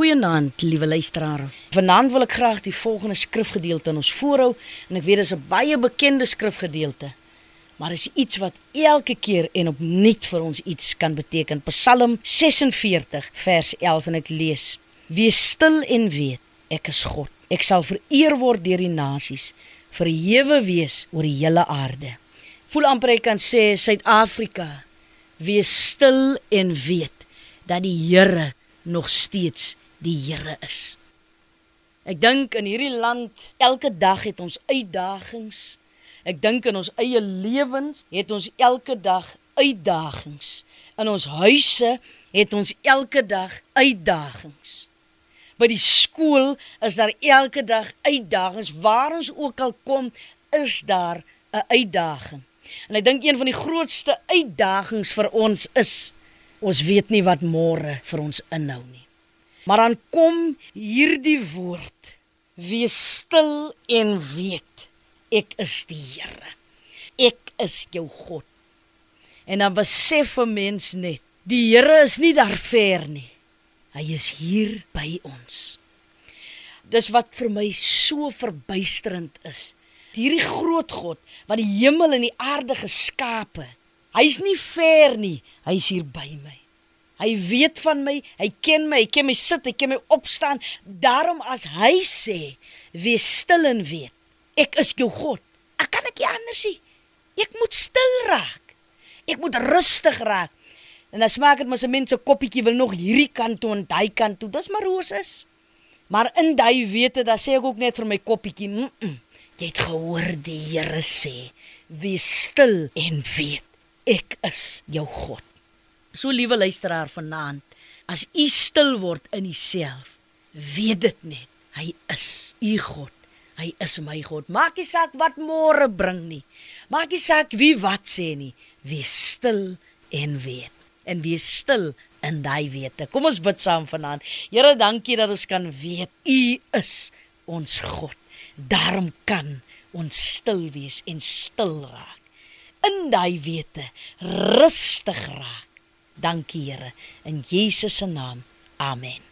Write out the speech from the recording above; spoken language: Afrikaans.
Goeienaand, liewe luisteraar. Vanaand wil ek graag die volgende skrifgedeelte in ons voorhou en ek weet dit is 'n baie bekende skrifgedeelte. Maar is iets wat elke keer en opnuut vir ons iets kan beteken. Psalm 46 vers 11 en ek lees: Wees stil en weet, ek is God. Ek sal vereer word deur die nasies, verhewe wees oor die hele aarde. Voel amper ek kan sê Suid-Afrika, wees stil en weet dat die Here nog steeds die Here is. Ek dink in hierdie land elke dag het ons uitdagings. Ek dink in ons eie lewens het ons elke dag uitdagings. In ons huise het ons elke dag uitdagings. By die skool is daar elke dag uitdagings. Waar ons ook al kom, is daar 'n uitdaging. En ek dink een van die grootste uitdagings vir ons is ons weet nie wat môre vir ons inhou nie. Maar dan kom hierdie woord: Wees stil en weet ek is die Here. Ek is jou God. En dan besef 'n mens net, die Here is nie daar ver nie. Hy is hier by ons. Dis wat vir my so verbuisterend is. Hierdie groot God wat die hemel en die aarde geskaap het. Hy's nie ver nie, hy's hier by my. Hy weet van my, hy ken my, hy ken my sit, hy ken my opstaan. Daarom as hy sê, wees stil en weet, ek is jou God. Ek kan ek nie anders nie. Ek moet stil raak. Ek moet rustig raak. En dan smaak dit mos 'n mens se koppietjie wil nog hierdie kant toe en daai kant toe. Dis maar hoe dit is. Maar in daai wete, dan sê ek ook net vir my koppietjie, mm -mm, jy het gehoor die Here sê, wees stil en weet, ek is jou God. So liewe luisteraar vanaand, as u stil word in uself, weet dit net, hy is u God. Hy is my God. Maak nie saak wat môre bring nie. Maak nie saak wie wat sê nie. Wees stil en weet. En wees stil in daai wete. Kom ons bid saam vanaand. Here, dankie dat ons kan weet u is ons God. Daarom kan ons stil wees en stil raak. In daai wete rustig raak. Dankie Here in Jesus se naam. Amen.